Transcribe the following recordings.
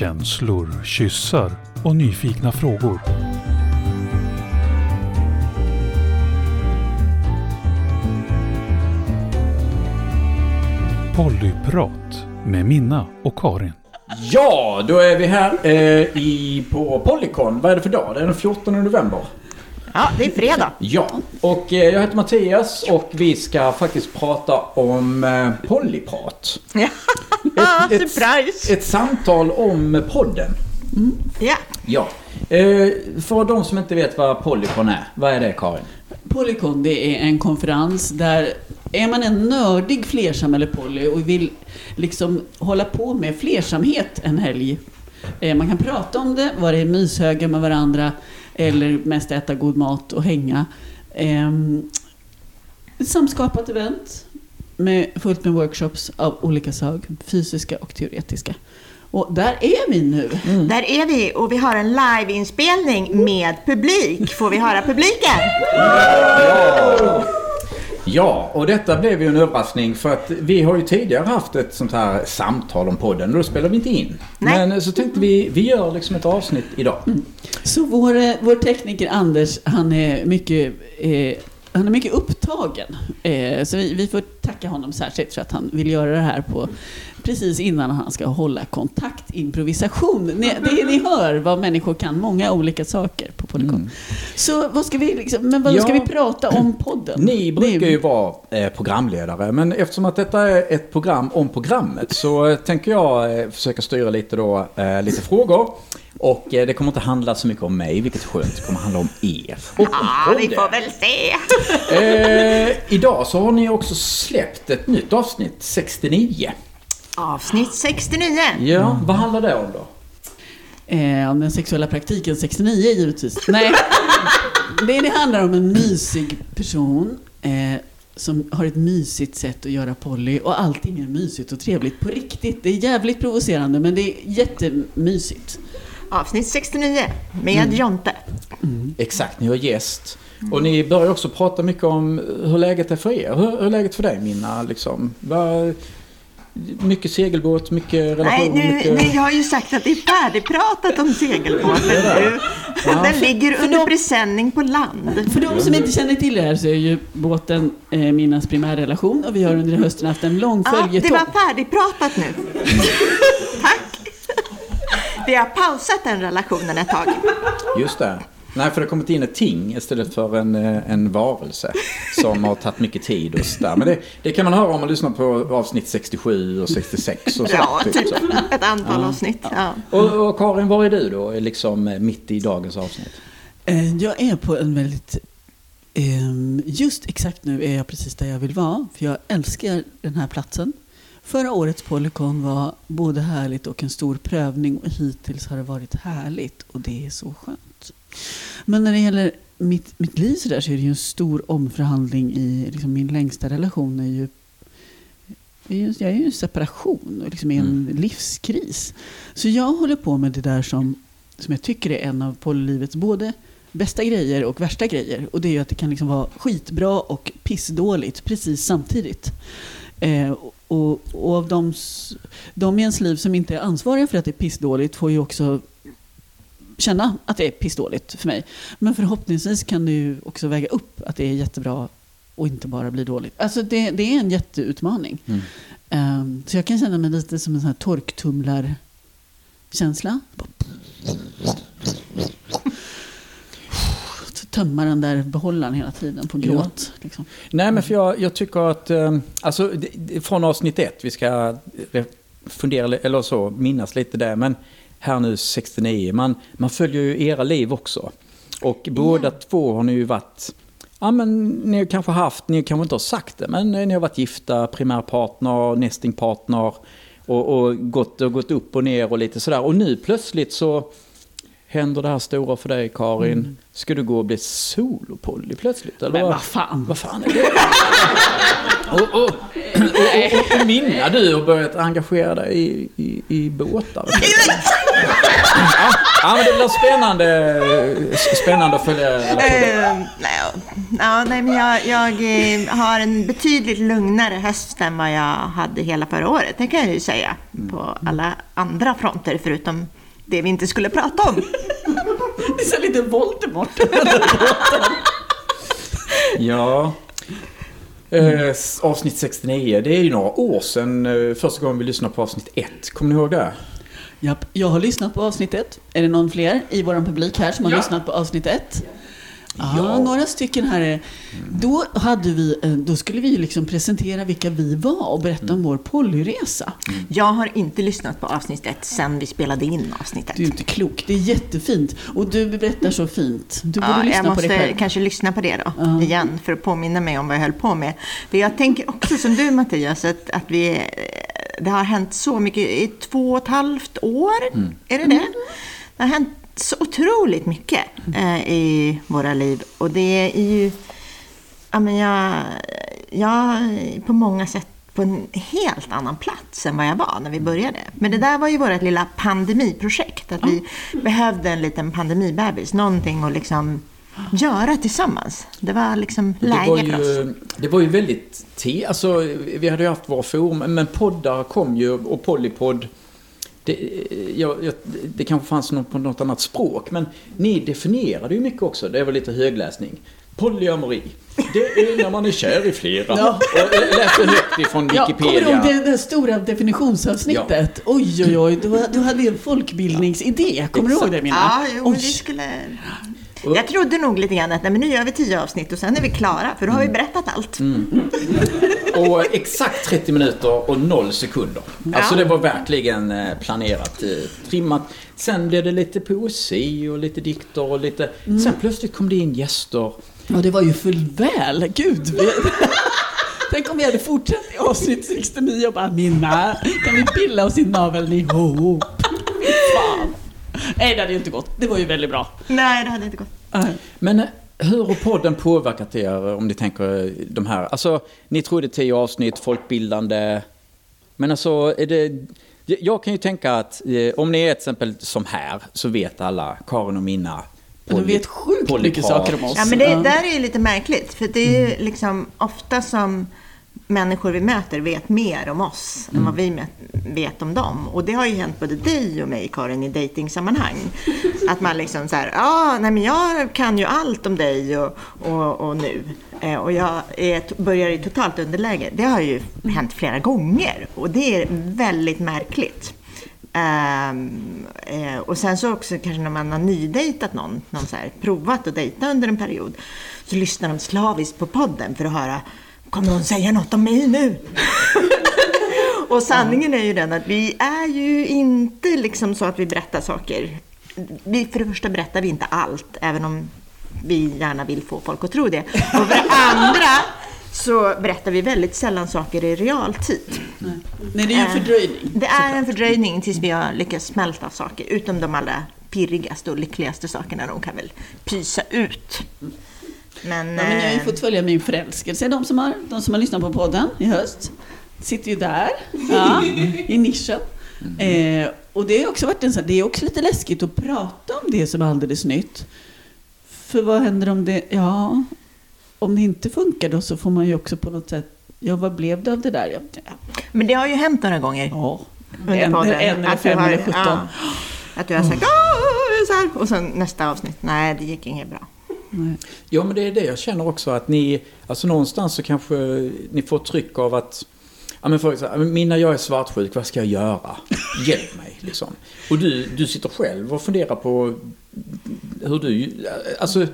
Känslor, kyssar och nyfikna frågor. Pollyprat med Minna och Karin. Ja, då är vi här eh, i, på Polycon. Vad är det för dag? Det är den 14 november. Ja, det är fredag. Ja, och eh, jag heter Mattias och vi ska faktiskt prata om eh, Polyprat. Ja, Ett- ett- surprise! Ett samtal om podden. Ja. Ja. Eh, för de som inte vet vad Polycon är, vad är det Karin? Polycon det är en konferens där är man en nördig flersamhälle-poly och vill liksom hålla på med flersamhet en helg. Eh, Man kan prata om det, vara i myshögar med varandra eller mest äta god mat och hänga. Ehm, Ett samskapat event med fullt med workshops av olika slag, fysiska och teoretiska. Och där är vi nu. Där är vi och vi har en liveinspelning med publik. Får vi höra publiken? Ja, och detta blev ju en överraskning för att vi har ju tidigare haft ett sånt här samtal om podden och då spelar vi inte in. Nej. Men så tänkte vi, vi gör liksom ett avsnitt idag. Så vår, eh, vår tekniker Anders, han är mycket, eh, han är mycket upptagen. Eh, så vi, vi får tacka honom särskilt för att han vill göra det här på precis innan han ska hålla kontaktimprovisation. Ni, det, ni hör vad människor kan, många olika saker på Polycon. Så vad ska vi, liksom, men vad Ja. ska vi prata om podden? Ni brukar ju vara eh, programledare, men eftersom att detta är ett program om programmet så eh, tänker jag försöka styra lite då, lite frågor. Och eh, det kommer inte handla så mycket om mig, vilket är skönt. Det kommer handla om er. Och om Ja, vi podden. får väl se. Eh, idag så har ni också släppt ett nytt avsnitt, 69. Avsnitt 69. Ja, vad handlar det om då? Eh, om den sexuella praktiken 69 givetvis. Nej, det, det handlar om en mysig person eh, som har ett mysigt sätt att göra poly och allting är mysigt och trevligt på riktigt. Det är jävligt provocerande men det är jättemysigt. Avsnitt 69 med Jonte. Exakt, ni har gäst. Och ni börjar också prata mycket om hur läget är för er. Hur, hur är läget för dig Minna? Liksom? Vad- mycket segelbåt, mycket relation, Nej, nu, mycket... nu, jag har ju sagt att det är färdigpratat om segelbåten nu. Ja. Den ligger för under de- presenning på land. För de som inte känner till det här så är ju båten eh, Minnas primärrelation och vi har under hösten haft en lång Ja, det följetong. var färdigpratat nu. Tack. Vi har pausat den relationen ett tag. Just det. Nej, för det har kommit in ett ting istället för en, eh, en varelse som har tagit mycket tid och sådär. Men det, det kan man höra om man lyssnar på avsnitt 67 och 66 och sådär. Ja, typ så. ett antal avsnitt. Ja. Och, och Karin, var är du då? Liksom eh, mitt i dagens avsnitt? Eh, Jag är på en väldigt... ehm, Just exakt nu är jag precis där jag vill vara, för jag älskar den här platsen. Förra årets Polycon var både härligt och en stor prövning och hittills har det varit härligt och det är så skönt. Men när det gäller mitt, mitt liv så, där så är det ju en stor omförhandling i liksom min längsta relation är ju jag är ju- en separation och liksom i en livskris. Så jag håller på med det där som, som jag tycker är en av polylivets både bästa grejer och värsta grejer. Och det är ju att det kan liksom vara skitbra och pissdåligt precis samtidigt. Eh, och, och av de, i ens liv som inte är ansvariga för att det är pissdåligt får ju också känna att det är pissdåligt för mig. Men förhoppningsvis kan det ju också väga upp att det är jättebra och inte bara bli dåligt. Alltså det, det är en jätteutmaning. Mm. Ehm, så jag kan känna mig lite som en sån här torktumlarkänsla. Tömma den där behållaren hela tiden på gråt. Liksom. Nej, men för jag, jag tycker att, eh, alltså från avsnitt ett, vi ska eh, fundera, eller så, minnas lite där, men här nu 69, man, man följer ju era liv också. Och båda två har ni ju varit, ja men ni har kanske haft, ni kanske inte har sagt det, men ni har varit gifta, primärpartner, nestingpartner och, och gått, och gått upp och ner och lite sådär. Och nu plötsligt så händer det här stora för dig Karin. Ska du gå och bli solopolly plötsligt? Eller Men vad? fan. Vad fan är det? och, och, och, och, och Minna, du har börjat engagera dig i, i, i båtar. ja, ja, men det blir spännande, spännande att följa. Eh, nej, ja, nej, men jag, jag eh, har en betydligt lugnare höst än vad jag hade hela förra året. Det kan jag ju säga. på alla andra fronter förutom det vi inte skulle prata om. Det är så lite Voldemort. Ja. Eh, avsnitt 69, det är ju några år sedan eh, första gången vi lyssnade på avsnitt 1. Kommer ni ihåg det? Japp, jag har lyssnat på avsnitt ett. Är det någon fler i vår publik här som har Ja. lyssnat på avsnitt ett? Ja, Ja. några stycken här. är- Då, hade vi, eh, då skulle vi liksom presentera vilka vi var och berätta om vår polyresa. Jag har inte lyssnat på avsnitt ett sen vi spelade in avsnittet. Du är inte klok. Det är jättefint. Och du berättar så fint. Du borde Ja, lyssna jag på måste dig själv. kanske lyssna på det då, Ja. igen, för att påminna mig om vad jag höll på med. För jag tänker också som du Mattias, att, att vi, det har hänt så mycket, i två och ett halvt år, är det det? Det har hänt så otroligt mycket eh, i våra liv. Och det är ju, ja men jag, jag är på många sätt på en helt annan plats än vad jag var när vi började. Men det där var ju vårt lilla pandemiprojekt. Att vi behövde en liten pandemibebis. Någonting att liksom göra tillsammans. Det var liksom Det läge var, för oss. ju, det var ju väldigt te, alltså vi hade ju haft våra forum, men poddar kom ju och Polypodd det, jag, jag, det kanske fanns något på något annat språk, men ni definierade ju mycket också. Det var lite högläsning. Polyamori. Det är när man är kär i flera. Ja. Och jag läste högt ifrån Ja, kommer du Wikipedia. ihåg det, det stora definitionsavsnittet? Oj, oj, oj. Du, du hade en folkbildningsidé. Kommer du ihåg det, Mina? Ja, jo, men vi skulle... Jag trodde nog lite grann att nej, men nu gör vi tio avsnitt och sen är vi klara, för då har vi berättat allt. Och exakt 30 minuter och 0 sekunder. Alltså det var verkligen eh, planerat, eh, trimmat. Sen blev det lite poesi och lite dikter och lite... Sen plötsligt kom det in gäster. Ja, det var ju för väl. Gud. Tänk om vi hade fortsatt i avsnitt 69 och bara Minna, kan vi pilla oss i naveln ihop? Fan. Nej, det hade ju inte gått. Det var ju väldigt bra. Nej, det hade inte gått. Men eh, hur har podden påverkat er om ni tänker eh, de här? Alltså, ni trodde 10 avsnitt, folkbildande. Men alltså, är det... Jag kan ju tänka att eh, om ni är till exempel som här så vet alla, Karin och Minna. Men de vet sjukt mycket saker om oss. Ja, men det där är ju lite märkligt. För det är ju liksom ofta som människor vi möter vet mer om oss än vad vi vet om dem. Och det har ju hänt både dig och mig, Karin, i dejtingsammanhang. Att man liksom så här, ja, nej men jag kan ju allt om dig och, och, och nu. Eh, och jag är, börjar i totalt underläge. Det har ju hänt flera gånger. Och det är väldigt märkligt. Ehm, eh, och sen så också kanske när man har nydejtat någon, någon så här, provat att dejta under en period, så lyssnar de slaviskt på podden för att höra, kommer hon säga något om mig nu? och sanningen är ju den att vi är ju inte liksom så att vi berättar saker. Vi, för det första berättar vi inte allt, även om vi gärna vill få folk att tro det. Och för det andra så berättar vi väldigt sällan saker i realtid. Nej, det är ju en fördröjning. Det är en fördröjning tills vi har lyckats smälta saker, utom de allra pirrigaste och lyckligaste sakerna. De kan väl pysa ut. Men, Ja, men jag har ju eh, fått följa min förälskelse. De som har, de som har lyssnat på podden i höst sitter ju där, ja, i nischen. Eh, och det har också varit en det är också lite läskigt att prata om det som är alldeles nytt. För vad händer om det, ja, om det inte funkar då så får man ju också på något sätt, ja vad blev det av det där? Ja, men det har ju hänt några gånger ja. En, en eller fem eller sjutton. ja, att du har sagt "Åh, så här, och sen nästa avsnitt, nej det gick inget bra. Nej. Ja, men det är det jag känner också att ni, alltså någonstans så kanske ni får tryck av att Ja men folk säger, Minna jag är svartsjuk, vad ska jag göra? Hjälp mig liksom. Och du, du sitter själv och funderar på hur du, alltså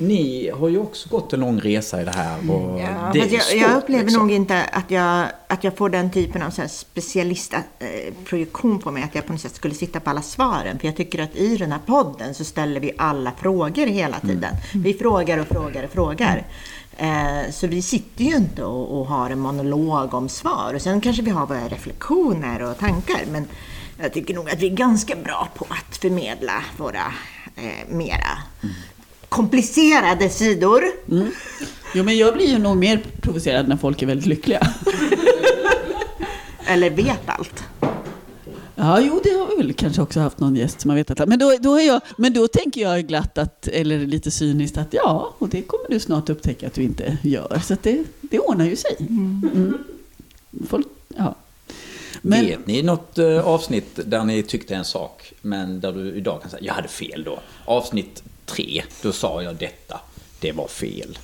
ni har ju också gått en lång resa i det här och Ja, det är jag, svårt, jag upplever liksom. nog inte att jag, att jag får den typen av så här specialistprojektion på mig, att jag på något sätt skulle sitta på alla svaren. För jag tycker att i den här podden så ställer vi alla frågor hela tiden. Vi frågar och frågar och frågar. Eh, så vi sitter ju inte och, och har en monolog om svar. Och sen kanske vi har våra reflektioner och tankar. Men jag tycker nog att vi är ganska bra på att förmedla våra eh, mera komplicerade sidor. Jo, men jag blir ju nog mer provocerad när folk är väldigt lyckliga. Eller vet allt. Ja, jo, det har vi väl kanske också haft någon gäst som har vetat. Men då, då, jag, men då tänker jag glatt, att, eller lite cyniskt, att ja, och det kommer du snart upptäcka att du inte gör. Så det, det ordnar ju sig. Mm. Folk, ja. Men- Vet ni något eh, avsnitt där ni tyckte en sak, men där du idag kan säga jag hade fel då? Avsnitt tre, då sa jag detta. Det var fel.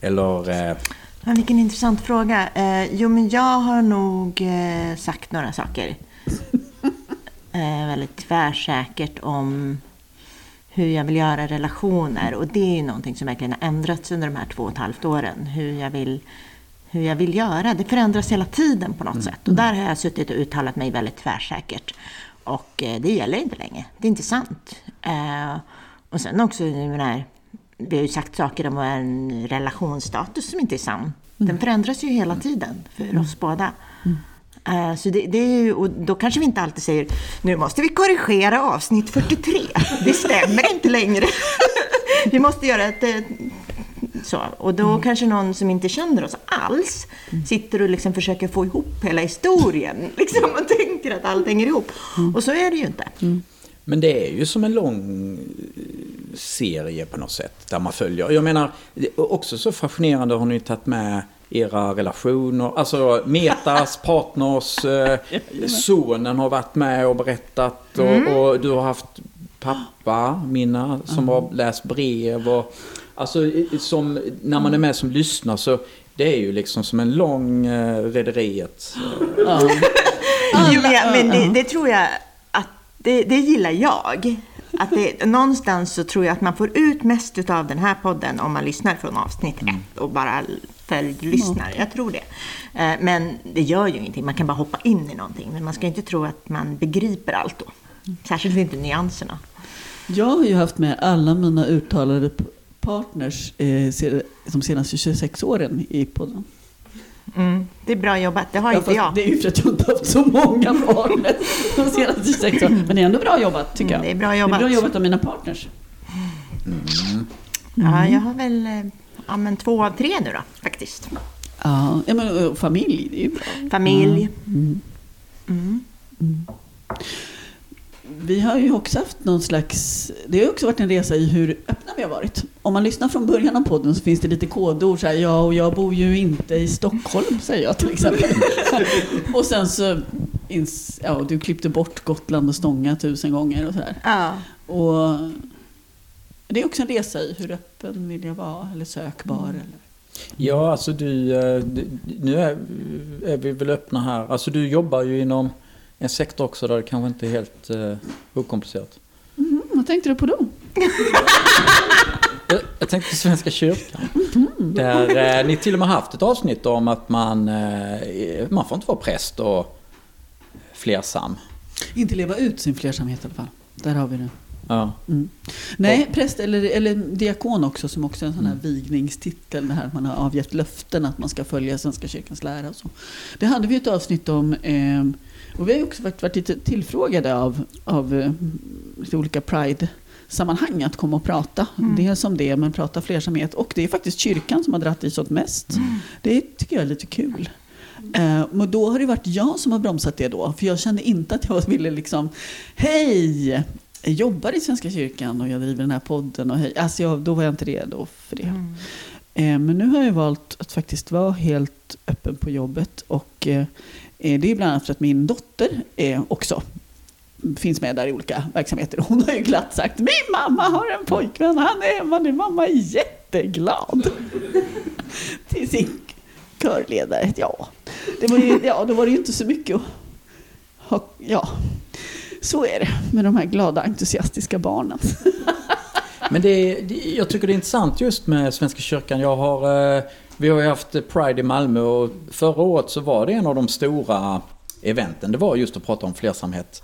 Eller... Eh, Ja, vilken intressant fråga. Eh, jo, men jag har nog eh, sagt några saker. eh, väldigt tvärsäkert om hur jag vill göra relationer. Och det är ju någonting som verkligen har ändrats under de här två och ett halvt åren. Hur jag vill, hur jag vill göra. Det förändras hela tiden på något sätt. Och där har jag suttit och uttalat mig väldigt tvärsäkert. Och eh, det gäller inte längre. Det är inte sant. Eh, och sen också, menar, vi har ju sagt saker om en relationsstatus som inte är sann. Den förändras ju hela tiden för oss båda. Eh, Så det, det är ju, och då kanske vi inte alltid säger nu måste vi korrigera avsnitt 43. Det stämmer inte längre. vi måste göra ett... Så. Och då kanske någon som inte känner oss alls sitter och liksom försöker få ihop hela historien. Liksom, och tänker att allt hänger ihop. Och så är det ju inte. Men det är ju som en lång eh, serie på något sätt. Där man följer. Jag menar, också så fascinerande har ni tagit med era relationer. Alltså Metas partners, eh, sonen har varit med och berättat. Och, och du har haft pappa, Minna, som har läst brev. Och, alltså som, när man är med som lyssnar så det är ju liksom som en lång eh, rederiet. Ja. Jo, men, det, det tror jag att det, det gillar jag. Att det, någonstans så tror jag att man får ut mest av den här podden om man lyssnar från avsnitt ett och bara följdlyssnar. Jag tror det. Eh, Men det gör ju ingenting. Man kan bara hoppa in i någonting. Men man ska inte tro att man begriper allt då. Särskilt inte nyanserna. Jag har ju haft med alla mina uttalade partners eh, de senaste 26 åren i podden. Mm, det är bra jobbat. Det har Ja, inte jag. Det är ju för att jag inte haft så många partners de senaste 26 åren. Men det är ändå bra jobbat tycker jag. Mm, det är bra Det är jobbat. bra jobbat av mina partners. Ja, jag har väl eh, ja, men två av tre nu då, faktiskt. Ja, men familj, det är ju bra. Familj. Mm. Mm. Vi har ju också haft någon slags... Det har också varit en resa i hur öppna vi har varit. Om man lyssnar från början av podden så finns det lite kodord. Så här, ja, och jag bor ju inte i Stockholm, säger jag till exempel. och sen så... Ins, ja, du klippte bort Gotland och Stånga tusen gånger och sådär. Ja. Och det är också en resa i hur öppen vill jag vara eller sökbar. Eller. Ja, alltså du, eh, du- nu är, är vi väl öppna här. Alltså du jobbar ju inom en sektor också där det kanske inte är helt uh, okomplicerat. Mm, vad tänkte du på då? Jag, jag tänkte på Svenska kyrkan. Där eh, ni till och med haft ett avsnitt om att man, eh, man får inte vara präst och flersam. Inte leva ut sin flersamhet i alla fall. Där har vi det. Ja. Mm. Nej, präst eller, eller diakon också som också är en sån här vigningstitel. Det här att man har avgett löften att man ska följa Svenska kyrkans lära och så. Det hade vi ett avsnitt om. Eh, och vi har ju också varit, varit lite tillfrågade av, av eh, lite olika Pride-sammanhang att komma och prata. Dels om det, men prata flersamhet. Och det är faktiskt kyrkan som har dratt i sånt mest. Det tycker jag är lite kul. Eh, men då har det varit jag som har bromsat det då. För jag kände inte att jag ville liksom, hej! Jag jobbar i Svenska kyrkan och jag driver den här podden. Och hej. Alltså jag, då var jag inte redo för det. Mm. Eh, men nu har jag valt att faktiskt vara helt öppen på jobbet. Och eh, eh, det är bland annat för att min dotter eh, också finns med där i olika verksamheter. Hon har ju glatt sagt min mamma har en pojkvän, han är man är mamma är jätteglad. Till sin körledare. Ja, det var ju, ja, då var det ju inte så mycket att ha, ja. Så är det med de här glada entusiastiska barnen. Men det, det, jag tycker det är intressant just med Svenska kyrkan. Jag har, eh, vi har ju haft Pride i Malmö och förra året så var det en av de stora eventen. Det var just att prata om flersamhet.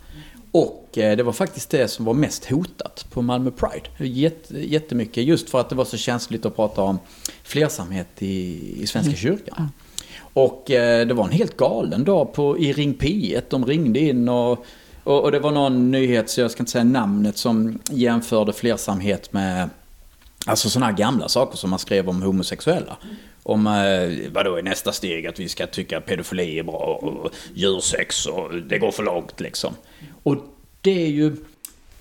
Och eh, det var faktiskt det som var mest hotat på Malmö Pride. Jätte, jättemycket just för att det var så känsligt att prata om flersamhet i, i Svenska kyrkan. Och eh, det var en helt galen dag på, i Ring P1. De ringde in och, och, och det var någon nyhet, så jag ska inte säga namnet, som jämförde flersamhet med Alltså sådana här gamla saker som man skrev om homosexuella. Om eh, vadå är nästa steg att vi ska tycka pedofili är bra och djursex och det går för långt liksom. Och det är ju...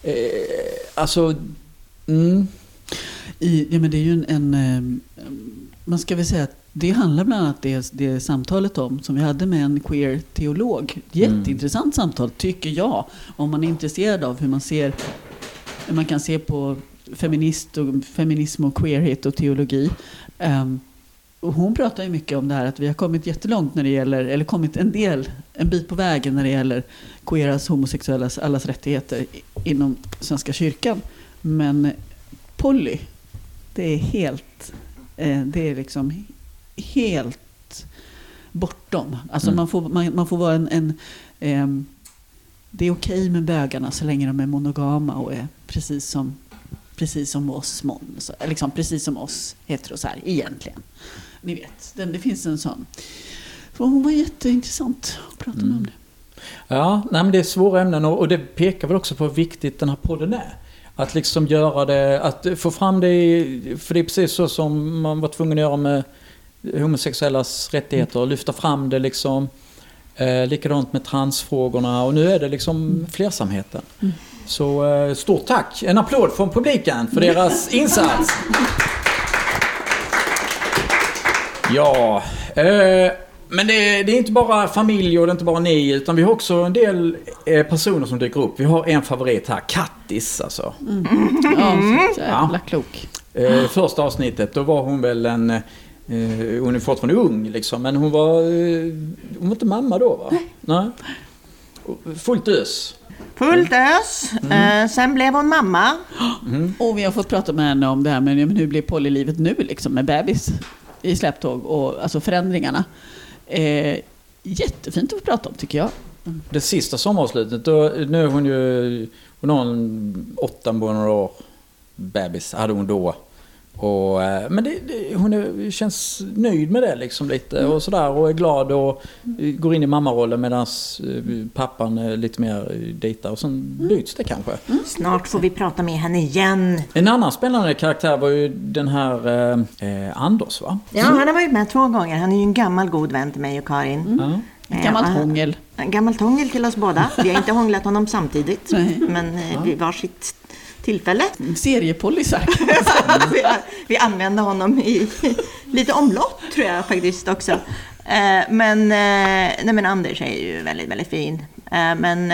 Eh, alltså... Mm, I, ja, men det är ju en, en, eh, man ska väl säga att det handlar bland annat det, det samtalet om som vi hade med en queer teolog. Jätteintressant samtal tycker jag. Om man är intresserad av hur man ser hur man kan se på feminist och, feminism och queerhet och teologi. Um, och hon pratar ju mycket om det här att vi har kommit jättelångt när det gäller, eller kommit en del, en bit på vägen när det gäller queeras, homosexuellas, allas rättigheter inom Svenska kyrkan. Men Polly, det är helt, eh, det är liksom helt bortom. Alltså Mm. man, får, man, man får vara en, en ehm, det är okej med bögarna så länge de är monogama och är precis som, precis som oss mon, så, liksom precis som oss heteros här egentligen. Ni vet, den, det finns en sån. För hon var jätteintressant att prata med om det. Ja, nej, men det är svåra ämnen och, och det pekar väl också på hur viktigt den här podden är. Att liksom göra det, att få fram det i, för det är precis så som man var tvungen att göra med homosexuellas rättigheter, lyfta fram det liksom. Eh, likadant med transfrågorna och nu är det liksom flersamheten. Så eh, stort tack! En applåd från publiken för deras insats! Ja, eh, men det, det är inte bara familj och det är inte bara ni utan vi har också en del eh, personer som dyker upp. Vi har en favorit här, Kattis alltså. Ja, så jävla klok. Eh, första avsnittet, då var hon väl en... Eh, hon är fortfarande ung liksom, men hon var... Eh, hon var inte mamma då va? Nej. Fullt ös. Fullt ös. Eh, sen blev hon mamma. Och vi har fått prata med henne om det här med ja, men hur blir polylivet nu liksom med bebis i släptåg och alltså förändringarna. Eh, jättefint att få prata om tycker jag. Det sista sommaravslutet, då, nu är hon ju... Hon har en åtta månader år bebis, hade hon då. Och, eh, men det, det, hon är, känns nöjd med det liksom lite och sådär och är glad och eh, går in i mammarollen medan pappan är lite mer eh, dejtar och sen byts det kanske. Snart får vi prata med henne igen. En annan spännande karaktär var ju den här eh, eh, Anders va? Ja, han har varit med två gånger. Han är ju en gammal god vän till mig och Karin. Ja. Ett gammalt Ja, hångel. En gammal hångel till oss båda. Vi har inte hånglat honom samtidigt, Nej. men eh, vid varsitt tillfälle. Seriepolisar. vi, vi använde honom i lite omlopp tror jag faktiskt också. Eh, Men, eh, nej, men Anders är ju väldigt, väldigt fin. Eh, Men,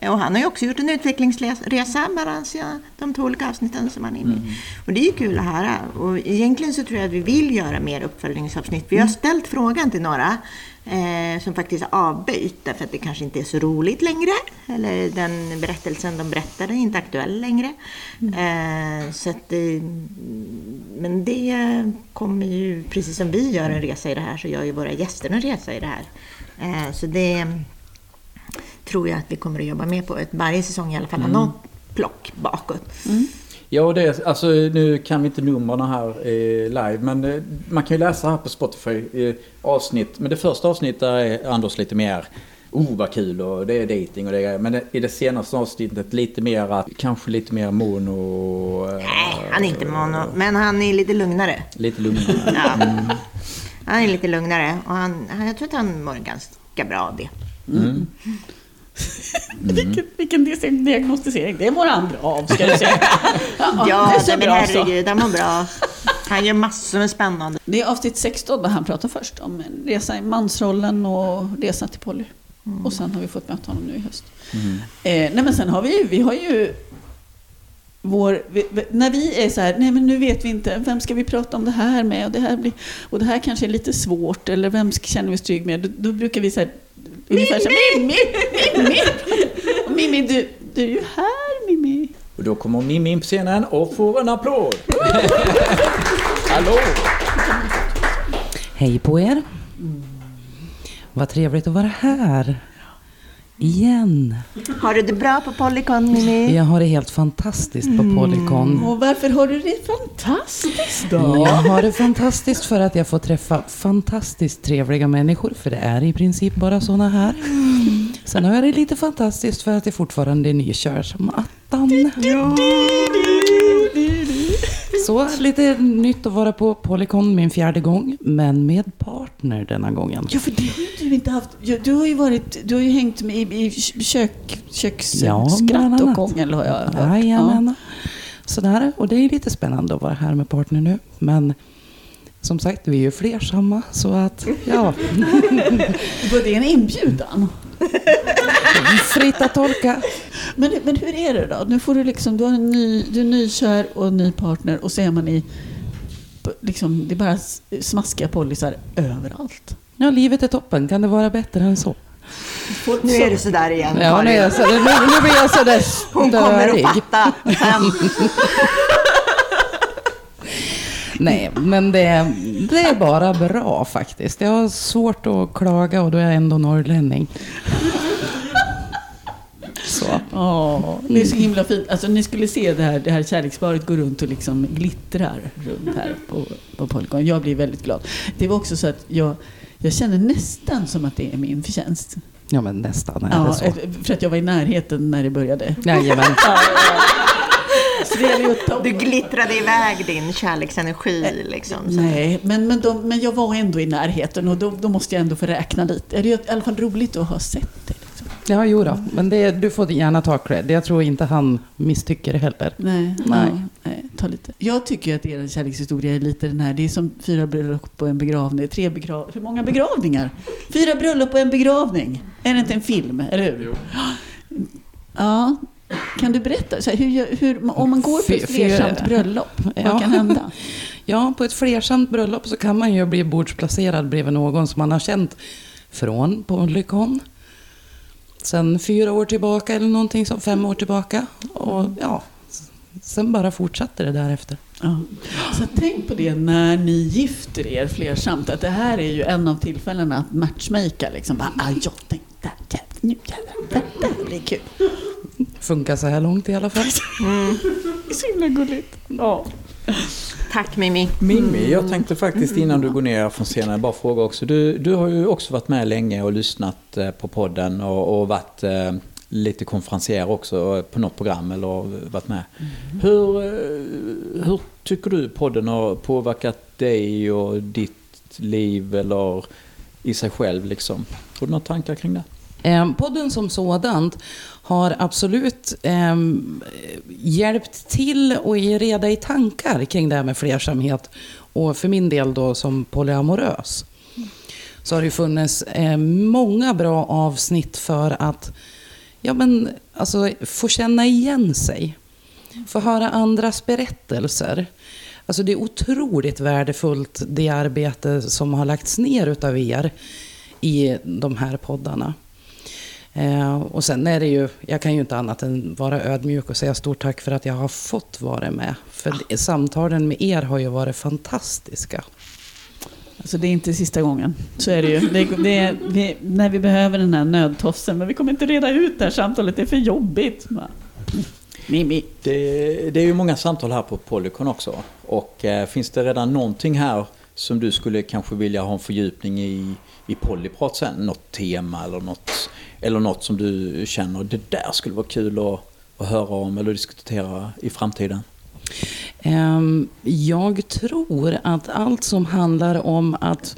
och han har ju också gjort en utvecklingsresa mellan de två olika avsnitten som han är med i. Och det är ju kul att höra. Och egentligen så tror jag att vi vill göra mer uppföljningsavsnitt. Vi har ställt frågan till några eh, som faktiskt har avböjt därför att det kanske inte är så roligt längre. Eller den berättelsen de berättade är inte aktuell längre. Eh, så att, men det kommer ju, precis som vi gör en resa i det här, så gör ju våra gäster en resa i det här. Eh, så det tror jag att vi kommer att jobba med på varje säsong i alla fall, mm. något plock bakåt. Ja, det, alltså, nu kan vi inte numren här eh, live, men eh, man kan ju läsa här på Spotify eh, avsnitt. Men det första avsnittet är Anders lite mer Oh vad kul och det är dating och det är Men i det senaste avsnittet lite mer, kanske lite mer mono... Eh, Nej, han är inte mono, men han är lite lugnare. Lite lugnare. Ja. Han är lite lugnare och han, jag tror att han mår ganska bra av det. Mm. vilken, vilken dis- diagnostisering. Det mår han bra av ska jag säga. Ja, Ja, det ser men bra så. herregud, han mår bra. Han gör massor med spännande. Det är avsnitt 16 där han pratar först om resa i mansrollen och resa till poly. Och sen har vi fått möta honom nu i höst. Mm. Eh, nej men sen har vi ju, vi har ju vår, vi, när vi är så här, nej men nu vet vi inte, vem ska vi prata om det här med? Och det här, blir, och det här kanske är lite svårt, eller vem känner vi oss trygg med? Då, då brukar vi säga ungefär så här, Mimmi! Mimmi! Och Mimmi, du, du är ju här Mimmi. Och då kommer Mimmi in på scenen och får en applåd. Hallå! Hej på er! Vad trevligt att vara här. Igen. Har du det bra på Polycon, Mimmi? Jag har det helt fantastiskt på Polycon. Och varför har du det fantastiskt då? Jag har det fantastiskt för att jag får träffa fantastiskt trevliga människor, för det är i princip bara såna här. Sen har jag det lite fantastiskt för att jag fortfarande är nykär som attan. Så lite nytt att vara på Polycon min fjärde gång, men med partner denna gången. Ja, för det har ju du inte haft. Ja, Du har ju varit, du har ju hängt med i, i kök, Ja, köksskratt bland och hångel har jag hört. Jajamän. Sådär, och det är lite spännande att vara här med partner nu. Men som sagt, vi är ju flersamma så att ja, Var det en inbjudan? Fritt att tolka. Men, men hur är det då? Nu får du liksom, du, har en ny, du är nykär och en ny partner och så är man i... Liksom, det är bara smaskiga pollisar överallt. Ja, livet är toppen. Kan det vara bättre än så? Nu är det sådär igen, Ja, nu, är jag så, nu, nu blir jag sådär Hon kommer att fatta sen. Nej, men det, det är bara bra faktiskt. Jag har svårt att klaga och då är jag ändå norrlänning. Så. Ja, det är så himla fint. Alltså, ni skulle se det här, det här kärleksparet gå runt och liksom glittrar runt här på, på Polygon. Jag blir väldigt glad. Det var också så att jag, jag känner nästan som att det är min förtjänst. Ja, men nästan är det Ja, så. eh, för att jag var i närheten när det började. Jajamän. Så det Du glittrade iväg din kärleksenergi liksom. Så. Nej, men, men, de, men jag var ändå i närheten och då, då måste jag ändå få räkna lite. Det är ju i alla fall roligt att ha sett det. Liksom. Ja, jo då. Men det, du får gärna ta cred. Jag tror inte han misstycker det heller. Nej, Nej. Ja, nej, ta lite. Jag tycker att er kärlekshistoria är lite den här, det är som fyra bröllop och en begravning. Tre begrav... Hur många begravningar? Fyra bröllop och en begravning. Är det inte en film, eller hur? Ja. Kan du berätta, så här, hur, hur, om man går på ett flersamt bröllop, Ja. vad kan hända? Ja, på ett flersamt bröllop så kan man ju bli bordsplacerad bredvid någon som man har känt från Polycon. Sen fyra år tillbaka eller någonting som fem år tillbaka. Och ja, sen bara fortsatte det därefter. Ja. Så tänk på det när ni gifter er flersamt, att det här är ju en av tillfällena att matchmaka. Liksom. Bara, ah, jag tänkte, nu jävlar, det blir kul. Funkar så här långt i alla fall. Det är så himla gulligt. Ja. Tack Mimi. Mimmi, jag tänkte faktiskt innan du går ner från scenen bara fråga också. Du, du har ju också varit med länge och lyssnat eh, på podden och, och varit eh, lite konferencier också eh, på något program eller varit med. Hur, eh, hur tycker du podden har påverkat dig och ditt liv eller i sig själv liksom? Har du några tankar kring det? Eh, podden som sådant har absolut eh, hjälpt till och ge reda i tankar kring det här med flersamhet. Och för min del då som polyamorös. Så har det ju funnits eh, många bra avsnitt för att ja, men, alltså, få känna igen sig. Få höra andras berättelser. Alltså det är otroligt värdefullt det arbete som har lagts ner utav er i de här poddarna. Eh, och sen är det ju, jag kan ju inte annat än vara ödmjuk och säga stort tack för att jag har fått vara med. För det- samtalen med er har ju varit fantastiska. Alltså det är inte sista gången. Så är det ju. Det, det är, vi, när vi behöver den här nödtofsen. Men vi kommer inte reda ut det här samtalet. Det är för jobbigt. Mimi. Det, det är ju många samtal här på Polycon också. Och eh, finns det redan någonting här som du skulle kanske vilja ha en fördjupning i, i Polyprat sen? Något tema eller något, eller något som du känner det där skulle vara kul att, att höra om eller diskutera i framtiden? Ehm, Jag tror att allt som handlar om att,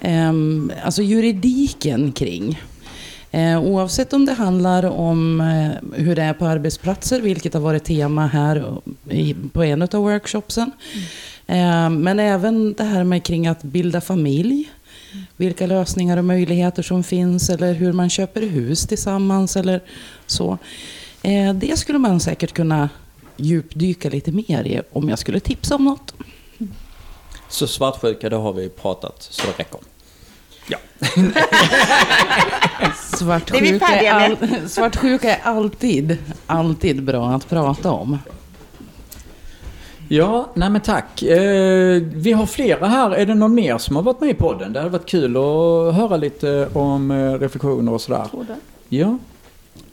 ehm, alltså juridiken kring, eh, oavsett om det handlar om eh, hur det är på arbetsplatser, vilket har varit tema här på en av workshopsen, Eh, men även det här med kring att bilda familj, vilka lösningar och möjligheter som finns eller hur man köper hus tillsammans eller så. Eh, Det skulle man säkert kunna djupdyka lite mer i om jag skulle tipsa om något. Så svartsjuka, det har vi pratat så det räcker. Ja. Svartsjuka är, all, svartsjuka är alltid, alltid bra att prata om. Ja, nej men tack. Eh, vi har flera här. Är det någon mer som har varit med i podden? Det hade varit kul att höra lite om eh, reflektioner och sådär. Ja.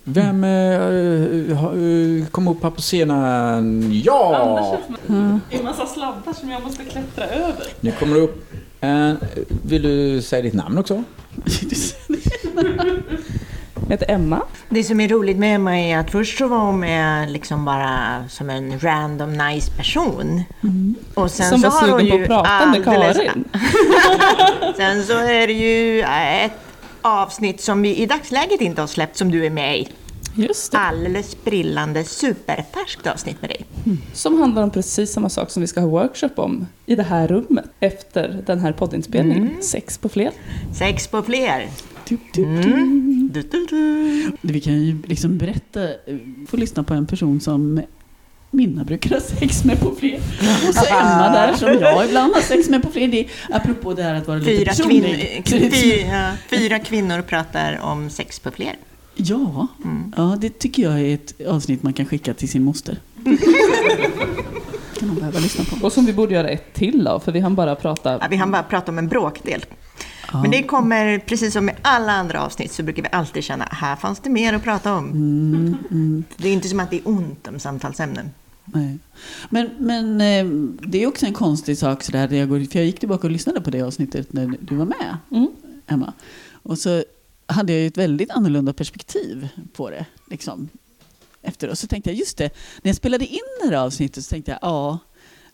Vem eh, har- eh, kom upp här på scenen? Ja! Det är en massa sladdar som jag måste klättra över. Nu kommer det upp en... Vill du säga ditt namn också? Jag heter Emma. Det som är roligt med Emma är att först så var hon med liksom bara som en random nice person. Och sen Som så var sugen på att prata med Karin. Sen så är det ju ett avsnitt som vi i dagsläget inte har släppt som du är med i. Just det. alldeles sprillande superfärskt avsnitt med dig. Som handlar om precis samma sak som vi ska ha workshop om i det här rummet efter den här poddinspelningen. Sex på fler. Sex på fler. Du, du, du. Mm. Du, du, du. Vi kan ju liksom berätta, eh, få lyssna på en person som Minna brukar ha sex med på fler. Och så Emma där som jag ibland har sex med på fler. Det är, apropå det här att vara lite Fyra, personlig. kvin- fyra, fyra kvinnor pratar om sex på fler. Ja, ja, det tycker jag är ett avsnitt man kan skicka till sin moster. kan hon behöva lyssna på. Och som vi borde göra ett till av, för vi hann bara prata. Ja, vi hann bara prata om en bråkdel. Ja. Men det kommer, precis som med alla andra avsnitt, så brukar vi alltid känna här fanns det mer att prata om. Mm, Det är inte som att det är ont om samtalsämnen. Nej. Men, men eh, det är också en konstig sak sådär, där jag, går, för jag gick tillbaka och lyssnade på det avsnittet när du var med, Mm. Emma. Och så hade jag ju ett väldigt annorlunda perspektiv på det. Liksom, efteråt. Så tänkte jag, just det, när jag spelade in det här avsnittet så tänkte jag, ja,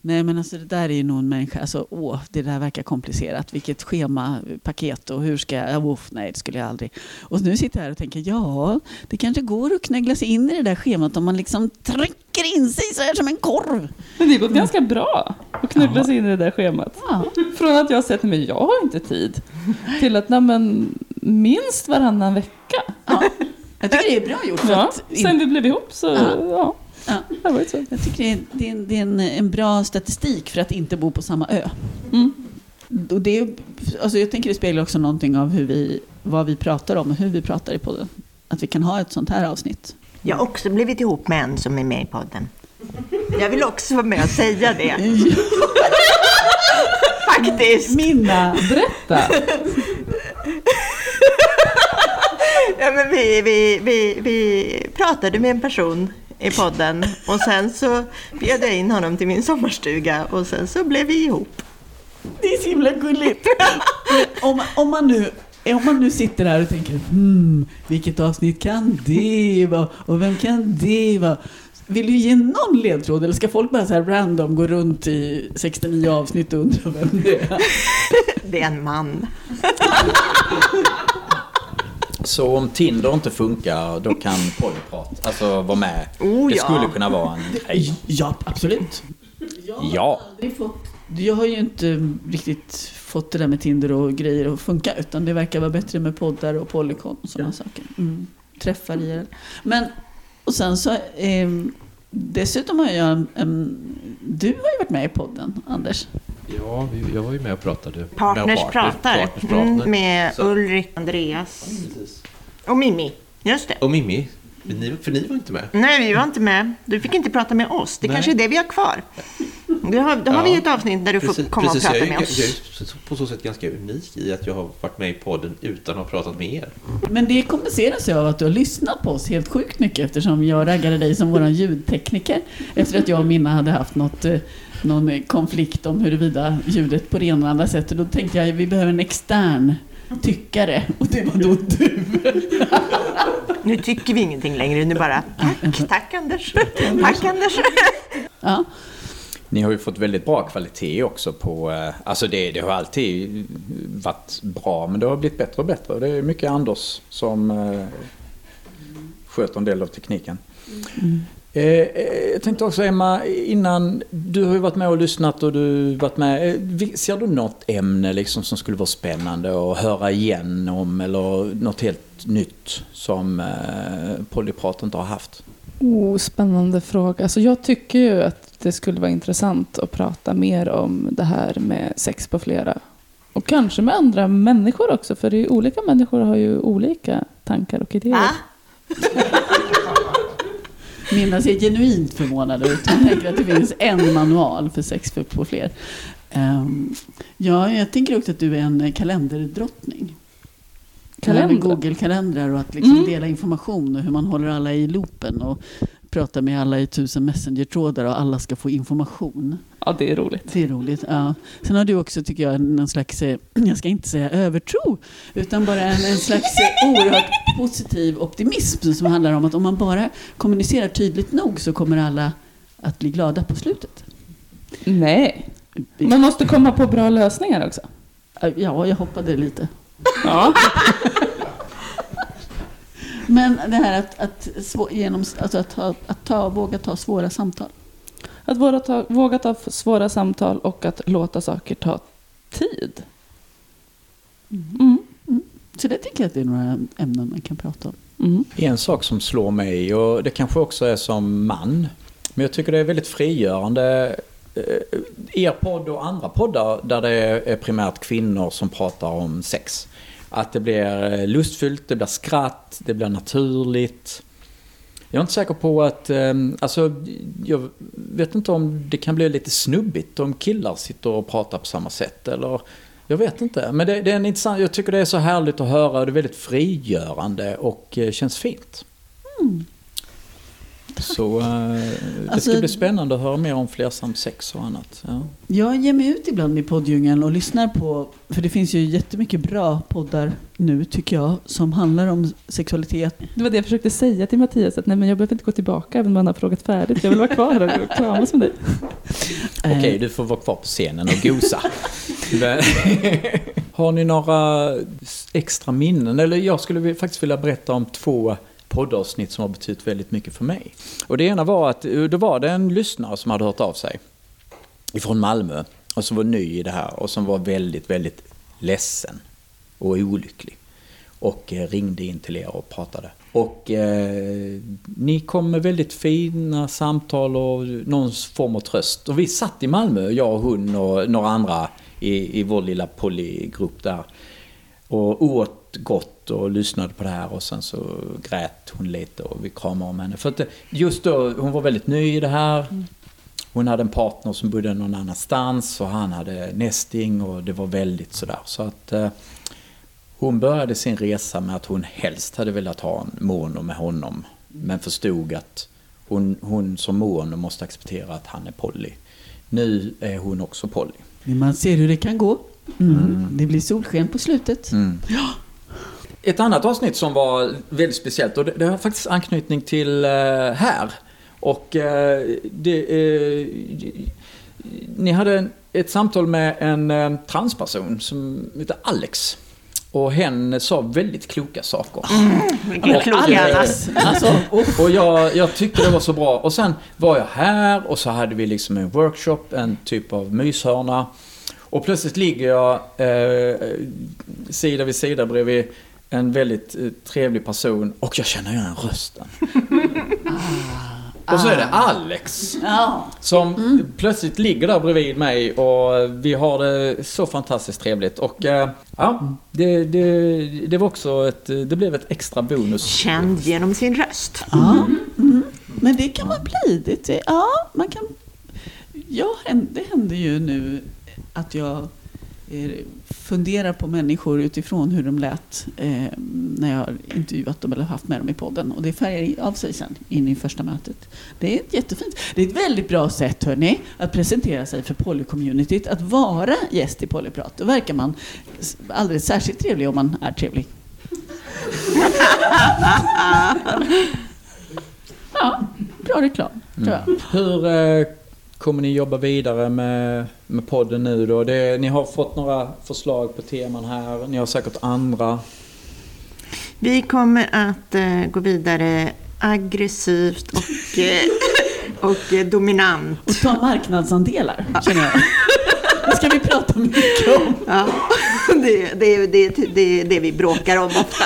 nej men alltså det där är ju nog en människa, alltså åh, det där verkar komplicerat, vilket schema, paket och hur ska jag, oh, nej det skulle jag aldrig. Och nu sitter jag här och tänker, ja, det kanske går att knäggla sig in i det där schemat om man liksom trycker in sig så här som en korv. Men det har gått ganska bra att knuggla sig in i det där schemat. Ja. Från att jag har sett, men jag har inte tid, till att nej men minst varannan vecka. Ja. Jag tycker det är bra gjort. Ja, sen vi blev ihop så, Ja. Ja, jag tycker det är, det är, en, det är en, en bra statistik för att inte bo på samma ö. Mm. Och det, alltså jag tänker det speglar också någonting av hur vi, vad vi pratar om och hur vi pratar i podden. Att vi kan ha ett sånt här avsnitt. Jag har också blivit ihop med en som är med i podden. Jag vill också vara med och säga det. Faktiskt. Minna! Berätta! Ja, men vi, vi, vi, vi pratade med en person i podden och sen så bjöd jag in honom till min sommarstuga och sen så blev vi ihop. Det är så himla gulligt. om, om, man nu, om man nu sitter här och tänker hmm, vilket avsnitt kan det vara och vem kan det vara? Vill du ge någon ledtråd eller ska folk bara så här random gå runt i 69 avsnitt och undra vem det är? Det är en man. Så om Tinder inte funkar, då kan Polyprat alltså vara med. Oh, det ja. skulle kunna vara en grej. Ja, absolut. Jag har Ja. fått, jag har ju inte riktigt fått det där med Tinder och grejer att funka utan det verkar vara bättre med poddar och Polycon och sådana saker. Mm. Träffar i det. Men, och sen så, eh, dessutom har jag en, en, du har ju varit med i podden, Anders. Ja, vi- jag var ju med och pratade. Partners med pratar. Partners Mm, pratar. med Så- Ulrik, Andreas Precis. och Mimmi. Just det. Och Mimmi, men ni, för ni var inte med. Nej, vi var inte med. Du fick inte prata med oss. Det Nej. kanske är det vi har kvar. Då har, då har Ja. vi ett avsnitt där du får komma och jag prata är, med oss. jag är ju på så sätt ganska unik i att jag har varit med i podden utan att ha pratat med er. Men det kompenseras ju av att du har lyssnat på oss helt sjukt mycket eftersom jag raggade dig som våran ljudtekniker efter att jag och Minna hade haft något, eh, någon konflikt om huruvida ljudet på det ena eller andra sättet. Då tänkte jag att vi behöver en extern tyckare och det var då du. Nu tycker vi ingenting längre. Nu bara tack, tack Anders. Tack Anders. Ja. Ni har ju fått väldigt bra kvalitet också på... eh, Alltså det, det har alltid varit bra, men det har blivit bättre och bättre. Det är mycket Anders som eh, sköter en del av tekniken. Eh, jag tänkte också Emma, innan, du har ju varit med och lyssnat och du har varit med. eh, Ser du något ämne liksom som skulle vara spännande att höra igen om eller något helt nytt som eh, Polyprat inte har haft? Oh, spännande fråga. Alltså jag tycker ju att det skulle vara intressant att prata mer om det här med sex på flera. Och kanske med andra människor också, för det är olika människor har ju olika tankar och idéer. Va? Minna ser genuint förvånad ut. Hon tänker att det finns en manual för sex för på fler. Ehm, ja, jag tänker också att du är en kalenderdrottning. Kalender. Kalender? Google-kalendrar och att liksom Mm. dela information och hur man håller alla i loopen och pratar med alla i tusen messenger-trådar och alla ska få information. Ja, det är roligt. Det är roligt. Ja. Sen har du också, tycker jag, någon slags, eh, jag ska inte säga övertro, utan bara en, en slags eh, oerhört positiv optimism som handlar om att om man bara kommunicerar tydligt nog så kommer alla att bli glada på slutet. Nej, man måste komma på bra lösningar också. Ja, jag hoppade lite. Ja. Men det här att, att, svå- genom, alltså att, ta, att ta, våga ta svåra samtal. Att våga ta, våga ta svåra samtal och att låta saker ta tid. Mm. Så det tycker jag att det är några ämnen man kan prata om. Mm. En sak som slår mig, och det kanske också är som man, men jag tycker det är väldigt frigörande. eh, Er podd och andra poddar där det är primärt kvinnor som pratar om sex. Att det blir eh, lustfyllt, det blir skratt, det blir naturligt. Jag är inte säker på att, ehm, alltså jag vet inte om det kan bli lite snubbigt om killar sitter och pratar på samma sätt eller jag vet inte. Men det, det är en intressant, jag tycker det är så härligt att höra och det är väldigt frigörande och eh, känns fint. Mm. Så eh, det Alltså- ska bli spännande att höra mer om flersamt sex och annat. Ja. Jag ger mig ut ibland i podddjungeln och lyssnar på, för det finns ju jättemycket bra poddar nu tycker jag, som handlar om sexualitet. Det var det jag försökte säga till Mattias, att nej, men jag behöver inte gå tillbaka även om han har frågat färdigt. Jag vill vara kvar här och kramas med dig. Okej, Eh, du får vara kvar på scenen och gosa. Har ni några extra minnen? Eller jag skulle faktiskt vilja berätta om två poddavsnitt som har betytt väldigt mycket för mig. Och det ena var att eh, då var det en lyssnare som hade hört av sig ifrån Malmö och som var ny i det här och som var väldigt, väldigt ledsen och olycklig. Och eh, ringde in till er och pratade. Och eh, ni kom med väldigt fina samtal och någon form av tröst. Och vi satt i Malmö, jag och hon och några andra i, i vår lilla polygrupp där. Och åt gott och lyssnade på det här och sen så grät hon lite och vi kramade om henne. För att det- just då, hon var väldigt ny i det här. Hon hade en partner som bodde någon annanstans och han hade nästing och det var väldigt sådär. Så att eh, hon började sin resa med att hon helst hade velat ha en mono med honom. Men förstod att hon, hon som mono måste acceptera att han är poly. Nu är hon också poly. Men man ser hur det kan gå. Mm. Det blir solsken på slutet. Mm. Ett annat avsnitt som var väldigt speciellt och det, det har faktiskt anknytning till eh, här. Och eh, det, eh, ni hade ett samtal med en transperson som heter Alex. Och hen sa väldigt kloka saker. Vilken klok Och, eh, hjärna. Alltså, Och jag, jag tyckte det var så bra. Och sen var jag här och så hade vi liksom en workshop, en typ av myshörna. Och plötsligt ligger jag eh, sida vid sida bredvid en väldigt eh, trevlig person och jag känner igen rösten. och så är det Alex ja. som plötsligt ligger där bredvid mig och vi har det så fantastiskt trevligt. Och eh, ja, det, det, det var också ett, det blev ett extra bonus. Känd genom sin röst. Ja, mm. Men det kan man bli. Det, ja, man kan, ja, det händer ju nu att jag funderar på människor utifrån hur de lät eh, när jag har intervjuat dem eller haft med dem i podden. Och det färgar av sig sen in i första mötet. Det är ett jättefint. Det är ett väldigt bra sätt hörni, att presentera sig för polycommunityt. Att vara gäst i Polyprat. Då verkar man alldeles särskilt trevlig om man är trevlig. Ja, bra reklam, tror jag. Hur eh, kommer ni jobba vidare med, med podden nu då? Det, ni har fått några förslag på teman här. Ni har säkert andra. Vi kommer att eh, gå vidare aggressivt och, eh, och eh, dominant. Och ta marknadsandelar, känner jag. Det ska vi prata mycket om. Ja, det, det, det, det är det vi bråkar om ofta.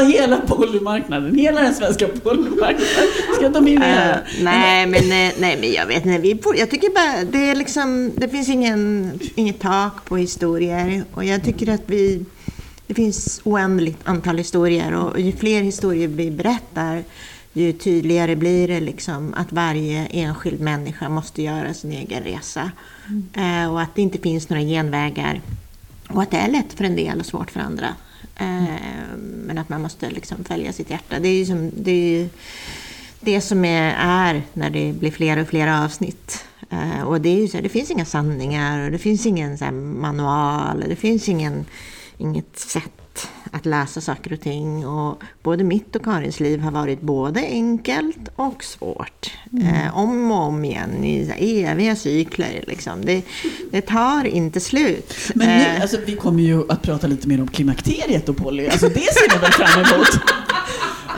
Ta hela polymarknaden, hela den svenska polymarknaden. Ska dominera. Eh, nej, men, eh, nej, men jag vet inte. Vi jag tycker bara det är liksom, det finns ingen, inget tak på historier. Och jag tycker att vi, det finns oändligt antal historier. Och ju fler historier vi berättar, ju tydligare blir det liksom att varje enskild människa måste göra sin egen resa. Eh, och att det inte finns några genvägar. Och att det är lätt för en del och svårt för andra. Eh, men att man måste liksom följa sitt hjärta. Det är ju som, det, är ju det som är, är när det blir fler och fler avsnitt. Eh, och det, är ju så här, det finns inga sanningar och det finns ingen så här, manual. Det finns ingen, inget sätt att läsa saker och ting. Och både mitt och Karins liv har varit både enkelt och svårt. Eh, om och om igen i eviga cykler. Liksom. Det, det tar inte slut. Men nu, Eh, alltså, vi kommer ju att prata lite mer om klimakteriet och Polly. Alltså, det ser jag väl fram emot.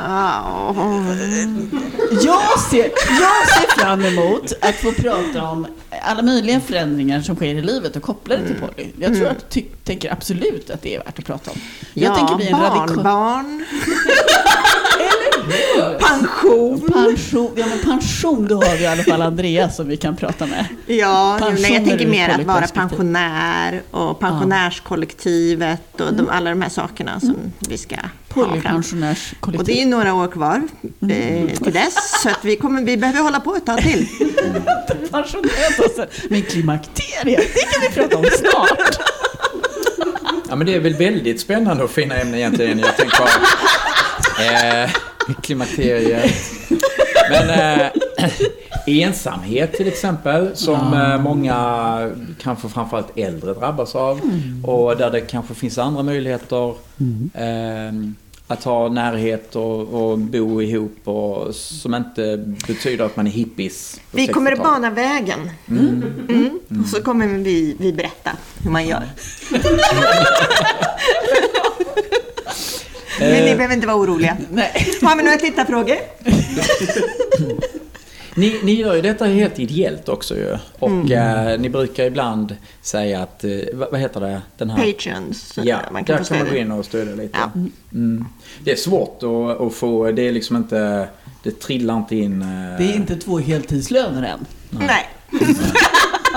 ja, Jag ser, jag ser fram emot att få prata om alla möjliga förändringar som sker i livet och koppla det till Polly. Jag tror att ty, tänker absolut att det är värt att prata om. Jag ja tänker bli en barnbarn. Pension. Pension, ja men pension, då har vi i alla fall Andreas som vi kan prata med. Ja, nej, Pensioner jag tänker mer att vara pensionär och pensionärskollektivet och de, alla de här sakerna som vi ska fram. Och Polypensionärskollektiv. det är några år kvar eh, till dess, så att vi, kommer, vi behöver hålla på ett tag till. Men klimakteriet, det kan vi prata om snart. Ja, men det är väl väldigt spännande och fina ämnen egentligen. Jag tänker på eh, klimakteriet. Men eh, ensamhet till exempel, som eh, många, kanske framförallt äldre, drabbas av. Och där det kanske finns andra möjligheter eh, att ha närhet och, och bo ihop och som inte betyder att man är hippies. Vi kommer att 60-talet. bana vägen. Mm. Och så kommer vi, vi berätta hur man gör. Men ni behöver inte vara oroliga. Nej. Har vi några tittarfrågor? Ni, ni gör ju detta helt ideellt också ju. Och eh, ni brukar ibland säga att, eh, vad, vad heter det? Den här... Patreons. Ja, man kan där kan man gå in och stödja lite. Ja. Mm. Det är svårt att, att få, det är liksom inte, det trillar inte in. eh, Det är inte två heltidslöner än. Nej.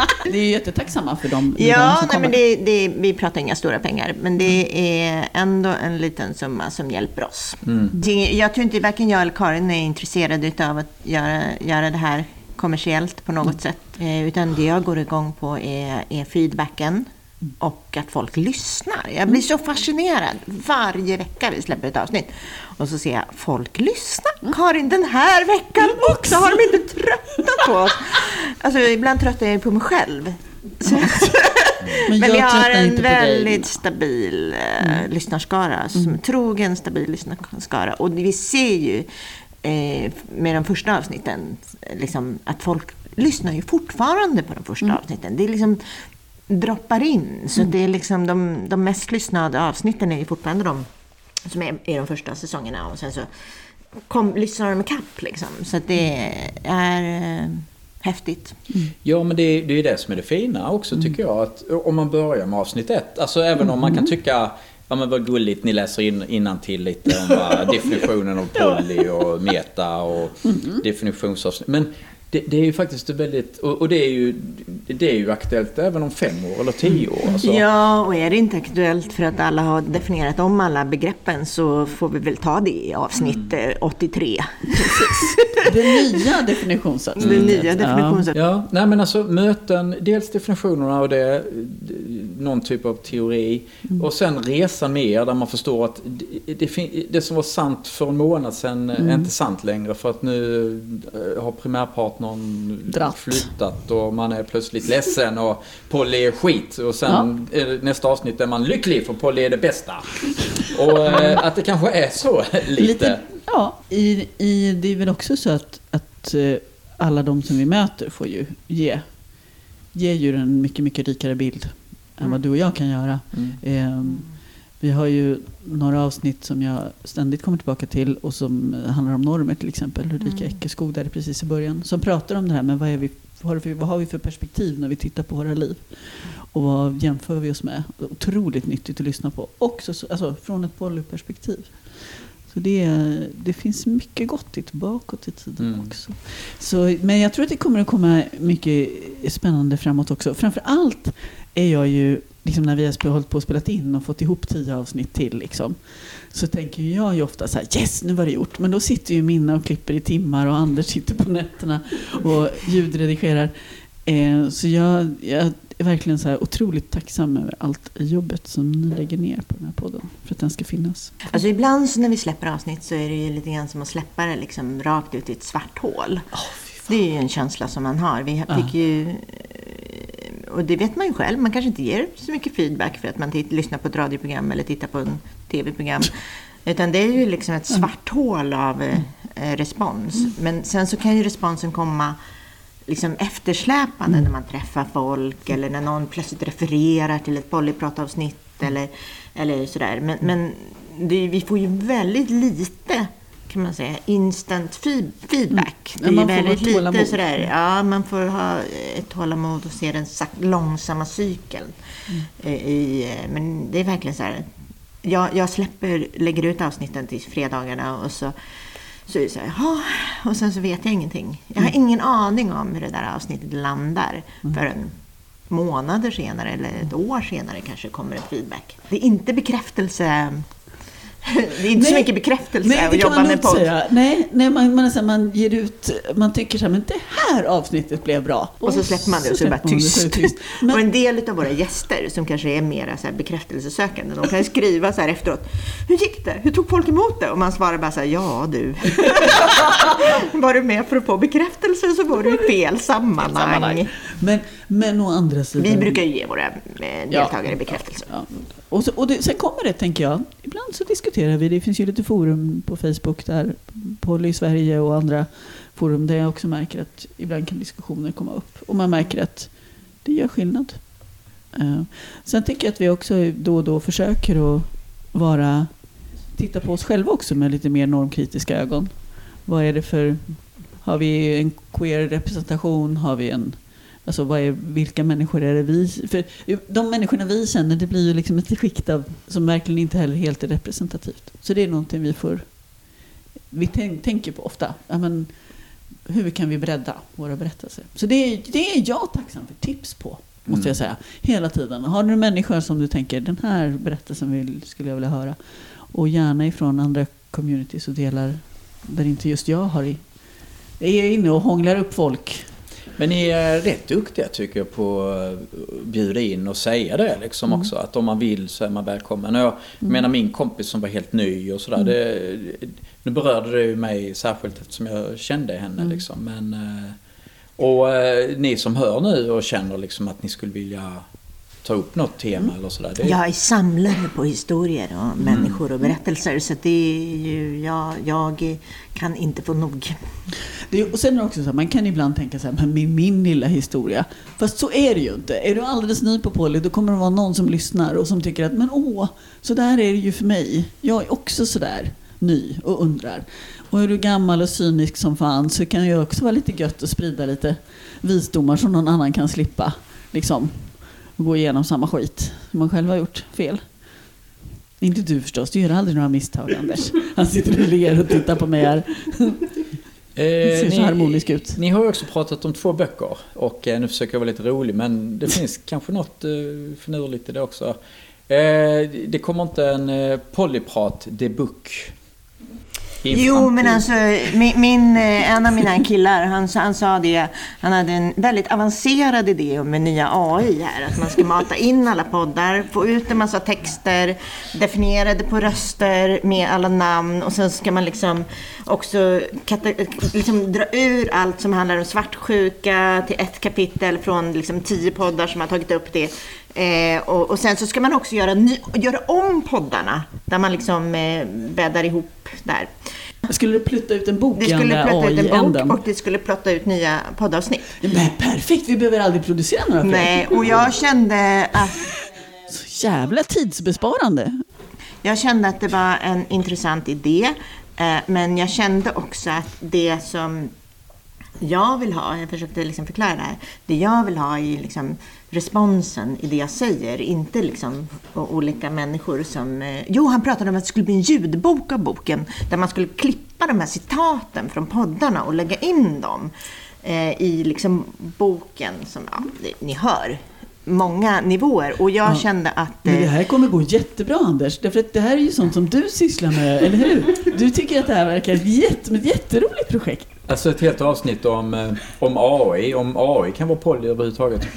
Det är jättetacksamma för de, de Ja, som nej, men det, det, vi pratar inga stora pengar, men det är ändå en liten summa som hjälper oss. Det, jag tror inte varken jag eller Karin är intresserade av att göra, göra det här kommersiellt på något sätt. Eh, utan det jag går igång på är, är feedbacken och att folk lyssnar. Jag blir så fascinerad varje vecka vi släpper ett avsnitt. Och så ser jag, folk lyssnar. Karin, den här veckan också har de inte tröttnat på oss. Alltså ibland tröttar jag på mig själv. Så, Men men vi har en. Mm. väldigt stabil eh, lyssnarskara, som trogen stabil lyssnarskara. Och vi ser ju eh, med de första avsnitten liksom, att folk lyssnar ju fortfarande på de första Mm. avsnitten. Det är liksom droppar in. Så det är liksom de, de mest lyssnade avsnitten är ju fortfarande de som är i de första säsongerna. Och sen så kom, lyssnar de ikapp liksom. Så att det är eh, häftigt. Ja, men det, är- det är det som är det fina också tycker jag. Att om man börjar med avsnitt ett. Alltså även om man kan tycka Ja men vad gulligt ni läser in, till lite om vad definitionen av poly och meta och definitionsavsnitt. Men det, det är ju faktiskt väldigt, och, och det, är ju, det är ju aktuellt även om fem år eller tio år. Alltså. Ja, och är det inte aktuellt för att alla har definierat om alla begreppen så får vi väl ta det i avsnitt eh, 83. Det nya definitionssättet. Det nya definitionssättet. Ja, nej men alltså möten, dels definitionerna och det, någon typ av teori. Och sen resan med er där man förstår att det, det, det som var sant för en månad sedan är inte sant längre för att nu eh, har primärpartnern Dratt. flyttat och man är plötsligt ledsen och Polly är skit och sen det nästa avsnitt är man lycklig för Polly är det bästa. Och eh, att det kanske är så lite. Lite, ja, i, i, det är väl också så att, att eh, alla de som vi möter får ju ge, ger ju en mycket, mycket rikare bild än vad du och jag kan göra. Mm. Ehm, vi har ju några avsnitt som jag ständigt kommer tillbaka till och som handlar om normer till exempel. Ulrika Eckeskog där precis i början. Som pratar om det här med vad, vi, vad, har vi, vad har vi för perspektiv när vi tittar på våra liv. Och vad jämför vi oss med. Otroligt nyttigt att lyssna på. Också så, alltså, från ett polyperspektiv. Så det, det finns mycket gott i bakåt i tiden Mm. också. Så, men jag tror att det kommer att komma mycket spännande framåt också. Framför allt är jag ju, liksom när vi har hållit på och spelat in och fått ihop tio avsnitt till, liksom, så tänker jag ju ofta så här, yes, nu var det gjort. Men då sitter ju Minna och klipper i timmar och Anders sitter på nätterna och ljudredigerar. Eh, så jag, jag är verkligen så här otroligt tacksam över allt jobbet som ni lägger ner på den här podden. För att den ska finnas. Alltså ibland så när vi släpper avsnitt så är det ju lite grann som att släppa det liksom rakt ut i ett svart hål. det är ju en känsla som man har. Vi fick ju... eh, och det vet man ju själv, man kanske inte ger så mycket feedback för att man lyssnar på ett radioprogram eller tittar på en tv-program. Utan det är ju liksom ett svart hål av eh, eh, respons. Men sen så kan ju responsen komma liksom eftersläpande när man träffar folk eller när någon plötsligt refererar till ett polypratavsnitt eller, eller sådär. Men, men det, vi får ju väldigt lite kan man säga, instant feed, feedback. Mm. Det är väldigt lite sådär, ja man får ha ett tålamod och se den långsamma cykeln. Mm. eh, I, eh, men det är verkligen så här, jag, jag släpper, lägger ut avsnitten till fredagarna och så så är så här, "Jaha", och sen så vet jag ingenting. Jag har ingen aning om hur det där avsnittet landar förrän månader senare eller ett år senare kanske kommer ett feedback. Det är inte bekräftelse. Det är inte så Nej, mycket bekräftelse Nej, att jobba man med podd. säga. Nej, nej man, man, så här, man ger ut, man tycker så här, men det här avsnittet blev bra. Och så släpper man det och så är det bara man tyst. så det tyst. Och Men, en del av våra gäster som kanske är mera så här bekräftelsesökande, de kan skriva så här efteråt. Hur gick det? Hur tog folk emot det? Och man svarar bara så här, ja du. var du med för att få bekräftelse så var du i fel sammanhang. men, men å andra sidan. Vi brukar ju ge våra eh, deltagare bekräftelse. Ja. Och, så, och det, sen kommer det, tänker jag. Ibland så diskuterar vi. Det finns ju lite forum på Facebook där. Polly Sverige och andra forum där jag också märker att ibland kan diskussioner komma upp. Och man märker att det gör skillnad. Uh, sen tycker jag att vi också då och då försöker att vara titta på oss själva också med lite mer normkritiska ögon. Vad är det för... Har vi en queer representation? Har vi en... Alltså vad är, vilka människor är det vi... För de människorna vi känner, det blir ju liksom ett skikt av, som verkligen inte heller helt är representativt. Så det är någonting vi får... Vi tänk, tänker på ofta. Ja, men, hur kan vi bredda våra berättelser? Så det, är- det är jag tacksam för tips på, måste jag säga. Hela tiden. Har du en människa som du tänker, den här berättelsen vill, skulle jag vilja höra. Och gärna ifrån andra communities och delar där inte just jag har i. Jag är inne och hånglar upp folk. Men ni är rätt duktiga tycker jag på att bjuda in och säga det liksom Mm. också. Att om man vill så är man välkommen. Och Jag menar min kompis som var helt ny och sådär. Mm. Det, nu berörde det ju mig särskilt eftersom jag kände henne Mm. liksom. Men, eh, och eh, ni som hör nu och känner liksom att ni skulle vilja ta upp något tema eller sådär. Det, Jag är samlare på historier och människor och berättelser. Så det är ju, jag, jag kan inte få nog. Det och sen är det också så här, man kan ibland tänka så här, men min, min lilla historia. Fast så är det ju inte. Är du alldeles ny på Polly, då kommer det vara någon som lyssnar och som tycker att, men åh, så där är det ju för mig. Jag är också så där ny och undrar. Och är du gammal och cynisk som fan så kan det ju också vara lite gött att sprida lite visdomar som någon annan kan slippa. Liksom, gå igenom samma skit som man själv har gjort fel. Inte du förstås, du gör aldrig några misstag Anders. Han sitter och ler och tittar på mig här. Det ser så harmonisk ut. Ni har ju också pratat om två böcker och eh, nu försöker jag vara lite rolig men det finns kanske något eh, finurligt i det också. Eh, det kommer inte en eh, polyprat en Jo, men alltså min, min, eh, en av mina killar, han, han sa det, han hade en väldigt avancerad idé med nya AI här. Att man ska mata in alla poddar, få ut en massa texter, definiera det på röster med alla namn och sen ska man liksom också liksom dra ur allt som handlar om svartsjuka till ett kapitel från liksom tio poddar som har tagit upp det. Eh, och, och sen så ska man också göra, ny, göra om poddarna där man liksom eh, bäddar ihop där. Skulle du plutta ut en bok Det skulle plötta ut en bok och det skulle plotta ut nya poddavsnitt. Men perfekt, vi behöver aldrig producera några fler. Nej, och jag kände att Så jävla tidsbesparande. Jag kände att det var en intressant idé, eh, men jag kände också att det som jag vill ha, jag försökte liksom förklara det här, det jag vill ha är liksom responsen i det jag säger, inte liksom olika människor som... eh, Jo, han pratade om att det skulle bli en ljudbok av boken, där man skulle klippa de här citaten från poddarna och lägga in dem eh, i liksom boken som, ja, ni hör, många nivåer. Och jag Ja. kände att... Men det eh, här kommer gå jättebra Anders. Därför att det här är ju sånt som du sysslar med, eller hur? Du tycker att det här verkar ett, jätte, ett jätteroligt projekt. Alltså ett helt avsnitt om, eh, om AI, om AI kan vara poly överhuvudtaget.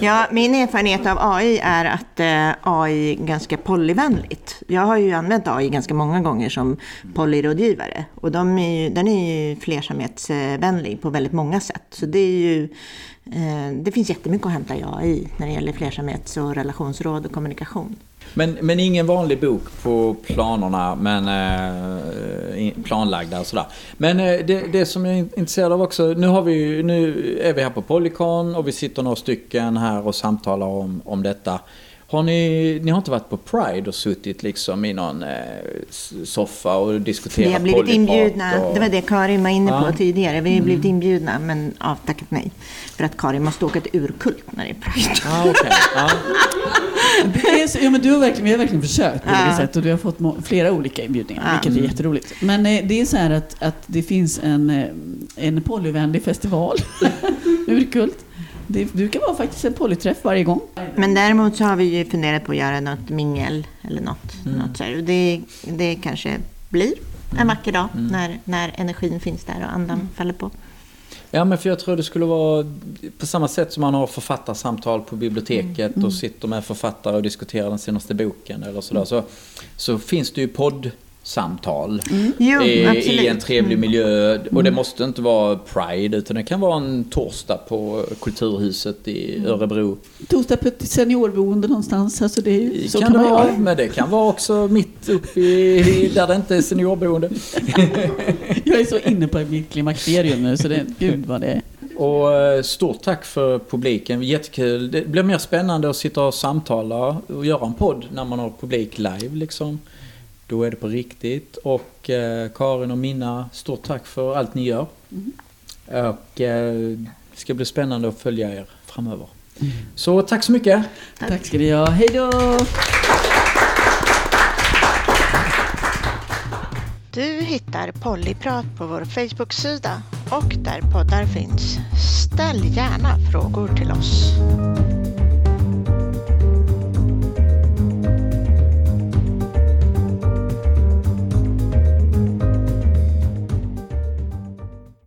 Ja, min erfarenhet av AI är att eh, AI är ganska polyvänligt. Jag har ju använt AI ganska många gånger som polyrådgivare. Och de är ju, den är ju flersamhetsvänlig på väldigt många sätt. Så det är ju, eh, det finns jättemycket att hämta i AI när det gäller flersamhets och relationsråd och kommunikation. Men, men ingen vanlig bok på planerna, men eh, planlagda och sådär. Men eh, det, det som jag är intresserad av också, nu, har vi, nu är vi här på Polycon och vi sitter några stycken här och samtalar om, om detta. Har ni, ni har inte varit på Pride och suttit liksom i någon eh, soffa och diskuterat Vi har blivit inbjudna, och- det var det Karin var inne på Ja. Mm. tidigare. Vi har blivit inbjudna men avtackat nej. För att Karin måste åka till Urkult när det är Pride. Ah, okej. Ja. Det är så, ja, men du har verkligen, vi har verkligen försökt på Ja. olika sätt och du har fått må- flera olika inbjudningar, Ja. vilket är jätteroligt. Men eh, det är så här att, att det finns en, eh, en polyvänlig festival, Urkult. Det brukar vara faktiskt en polyträff varje gång. Men däremot så har vi ju funderat på att göra något mingel eller något. något så här. Det, det kanske blir en vacker dag när, när energin finns där och andan faller på. Ja, men för jag tror det skulle vara på samma sätt som man har författarsamtal på biblioteket och sitter med författare och diskuterar den senaste boken eller sådär. Så, så finns det ju poddsamtal Jo, i, i en trevlig miljö. Och det måste inte vara Pride utan det kan vara en torsdag på Kulturhuset i Örebro. Torsdag på ett seniorboende någonstans. Alltså det är, så kan kan, det vara, men det kan vara också mitt uppe i, där det inte är seniorboende. Jag är så inne på mitt klimakterium nu så det, gud vad det är. Och eh, stort tack för publiken. Jättekul. Det blir mer spännande att sitta och samtala och göra en podd när man har publik live liksom. Då är det på riktigt. Och eh, Karin och Minna, stort tack för allt ni gör. Och eh, det ska bli spännande att följa er framöver. Så tack så mycket. Tack ska ni ha. Hej då! Du hittar Pollyprat på vår Facebook-sida och där poddar finns. Ställ gärna frågor till oss.